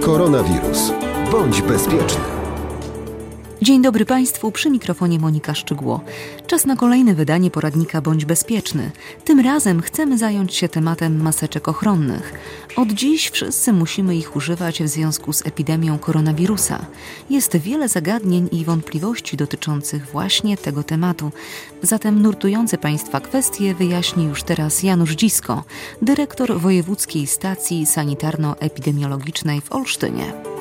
Koronawirus. Bądź bezpieczny. Dzień dobry Państwu, przy mikrofonie Monika Szczygło. Czas na kolejne wydanie poradnika Bądź Bezpieczny. Tym razem chcemy zająć się tematem maseczek ochronnych. Od dziś wszyscy musimy ich używać w związku z epidemią koronawirusa. Jest wiele zagadnień i wątpliwości dotyczących właśnie tego tematu. Zatem nurtujące Państwa kwestie wyjaśni już teraz Janusz Dzisko, dyrektor Wojewódzkiej Stacji Sanitarno-Epidemiologicznej w Olsztynie.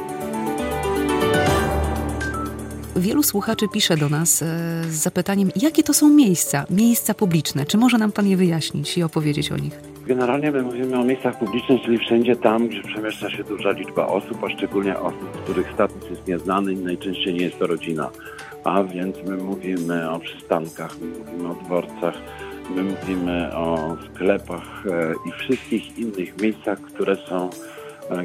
Wielu słuchaczy pisze do nas e, z zapytaniem, jakie to są miejsca, miejsca publiczne. Czy może nam Pan je wyjaśnić i opowiedzieć o nich? Generalnie my mówimy o miejscach publicznych, czyli wszędzie tam, gdzie przemieszcza się duża liczba osób, a szczególnie osób, których status jest nieznany i najczęściej nie jest to rodzina. A więc my mówimy o przystankach, my mówimy o dworcach, my mówimy o sklepach e, i wszystkich innych miejscach, które są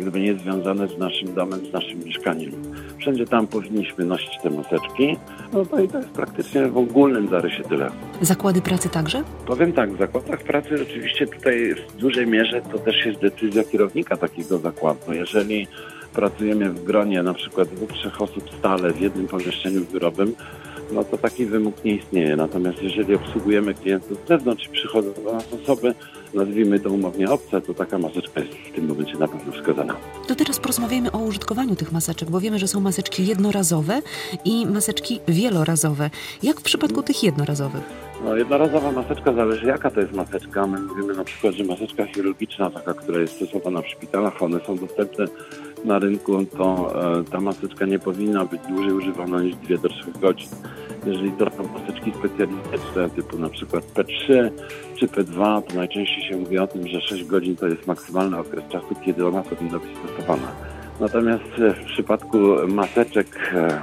gdyby nie związane z naszym domem, z naszym mieszkaniem. Wszędzie tam powinniśmy nosić te maseczki, no to i to jest praktycznie w ogólnym zarysie tyle. Zakłady pracy także? Powiem tak, w zakładach pracy oczywiście tutaj w dużej mierze to też jest decyzja kierownika takiego zakładu. Jeżeli pracujemy w gronie na przykład dwóch, trzech osób stale w jednym pomieszczeniu biurowym, no to taki wymóg nie istnieje. Natomiast jeżeli obsługujemy klientów z zewnątrz i przychodzą do nas osoby, nazwijmy to umownie obce, to taka maseczka jest w tym momencie na pewno wskazana. To teraz porozmawiajmy o użytkowaniu tych maseczek, bo wiemy, że są maseczki jednorazowe i maseczki wielorazowe. Jak w przypadku tych jednorazowych? No, jednorazowa maseczka zależy jaka to jest maseczka. My mówimy na przykład, że maseczka chirurgiczna, taka, która jest stosowana w szpitalach, one są dostępne na rynku, to e, ta maseczka nie powinna być dłużej używana niż 2 do 3 godzin. Jeżeli to są maseczki specjalistyczne, typu na przykład P3 czy P2, to najczęściej się mówi o tym, że 6 godzin to jest maksymalny okres czasu, kiedy ona powinna być stosowana. Natomiast e, w przypadku maseczek e,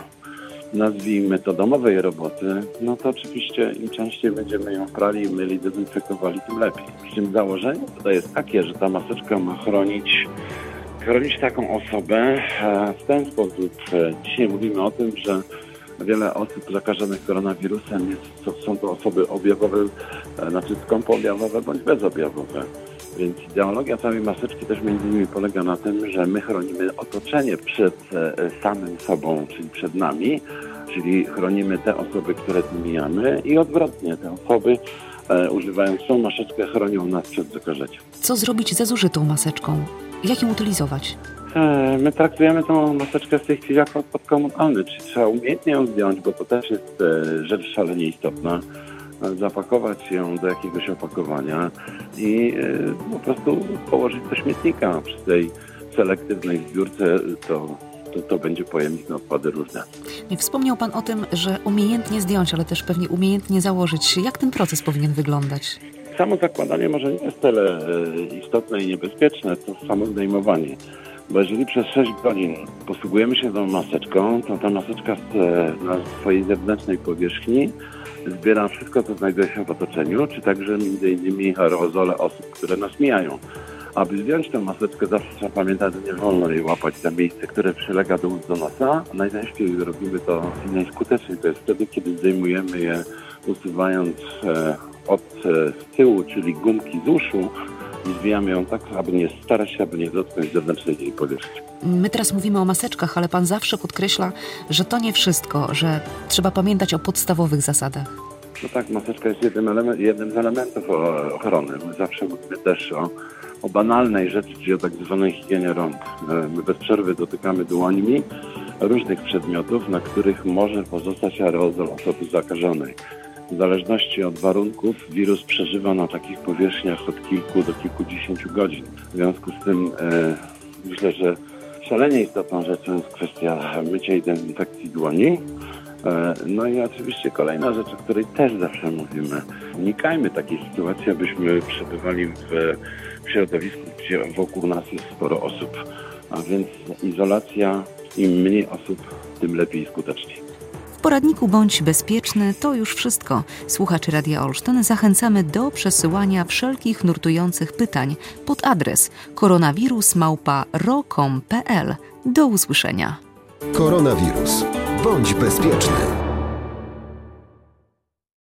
nazwijmy to domowej roboty, no to oczywiście im częściej będziemy ją prali, myli, dezynfekowali, tym lepiej. Przy czym założenie tutaj jest takie, że ta maseczka ma chronić chronić taką osobę e, w ten sposób. Dzisiaj mówimy o tym, że wiele osób zakażonych koronawirusem jest, są to osoby objawowe, e, znaczy skąpoobjawowe bądź bezobjawowe. Więc ideologia całej maseczki też między innymi polega na tym, że my chronimy otoczenie przed e, samym sobą, czyli przed nami, czyli chronimy te osoby, które mijamy i odwrotnie, te osoby używając tą maseczkę chronią nas przed zakażeniem. Co zrobić ze zużytą maseczką? Jak ją utylizować? E, my traktujemy tą maseczkę w tej chwili jako odpad komunalny, czyli trzeba umiejętnie ją zdjąć, bo to też jest e, rzecz szalenie istotna. E, zapakować ją do jakiegoś opakowania i po prostu położyć do śmietnika. Przy tej selektywnej zbiórce to, to, to będzie pojemnik na odpady różne. Wspomniał Pan o tym, że umiejętnie zdjąć, ale też pewnie umiejętnie założyć. Jak ten proces powinien wyglądać? Samo zakładanie może nie jest tyle e, istotne i niebezpieczne, co samo zdejmowanie. Bo jeżeli przez 6 godzin posługujemy się tą maseczką, to ta maseczka na swojej zewnętrznej powierzchni zbiera wszystko, co znajduje się w otoczeniu, czy także innymi aerozole osób, które nas mijają. Aby zdjąć tę maseczkę, zawsze trzeba pamiętać, że nie wolno jej łapać za miejsce, które przylega do do nosa. Najczęściej robimy to najskuteczniej, to jest wtedy, kiedy zdejmujemy je usuwając e, od e, tyłu, czyli gumki z uszu i zwijamy ją tak, aby nie starać się, aby nie dotknąć zewnętrznej jej powierzchni. My teraz mówimy o maseczkach, ale pan zawsze podkreśla, że to nie wszystko, że trzeba pamiętać o podstawowych zasadach. No tak, maseczka jest jednym, element, jednym z elementów ochrony. My zawsze mówimy też o, o banalnej rzeczy, czyli o tak zwanej higienie rąk. E, my bez przerwy dotykamy dłońmi różnych przedmiotów, na których może pozostać aerozol osoby zakażonej. W zależności od warunków wirus przeżywa na takich powierzchniach od kilku do kilkudziesięciu godzin. W związku z tym e, myślę, że szalenie istotną rzeczą jest kwestia mycia i dezynfekcji dłoni. E, no i oczywiście kolejna rzecz, o której też zawsze mówimy. Unikajmy takiej sytuacji, abyśmy przebywali w, w środowisku, gdzie wokół nas jest sporo osób. A więc izolacja, im mniej osób, tym lepiej i skuteczniej. Poradniku Bądź Bezpieczny to już wszystko. Słuchaczy Radia Olsztyn zachęcamy do przesyłania wszelkich nurtujących pytań pod adres koronawirusmałpa.ro.com.pl. Do usłyszenia. Koronawirus. Bądź bezpieczny.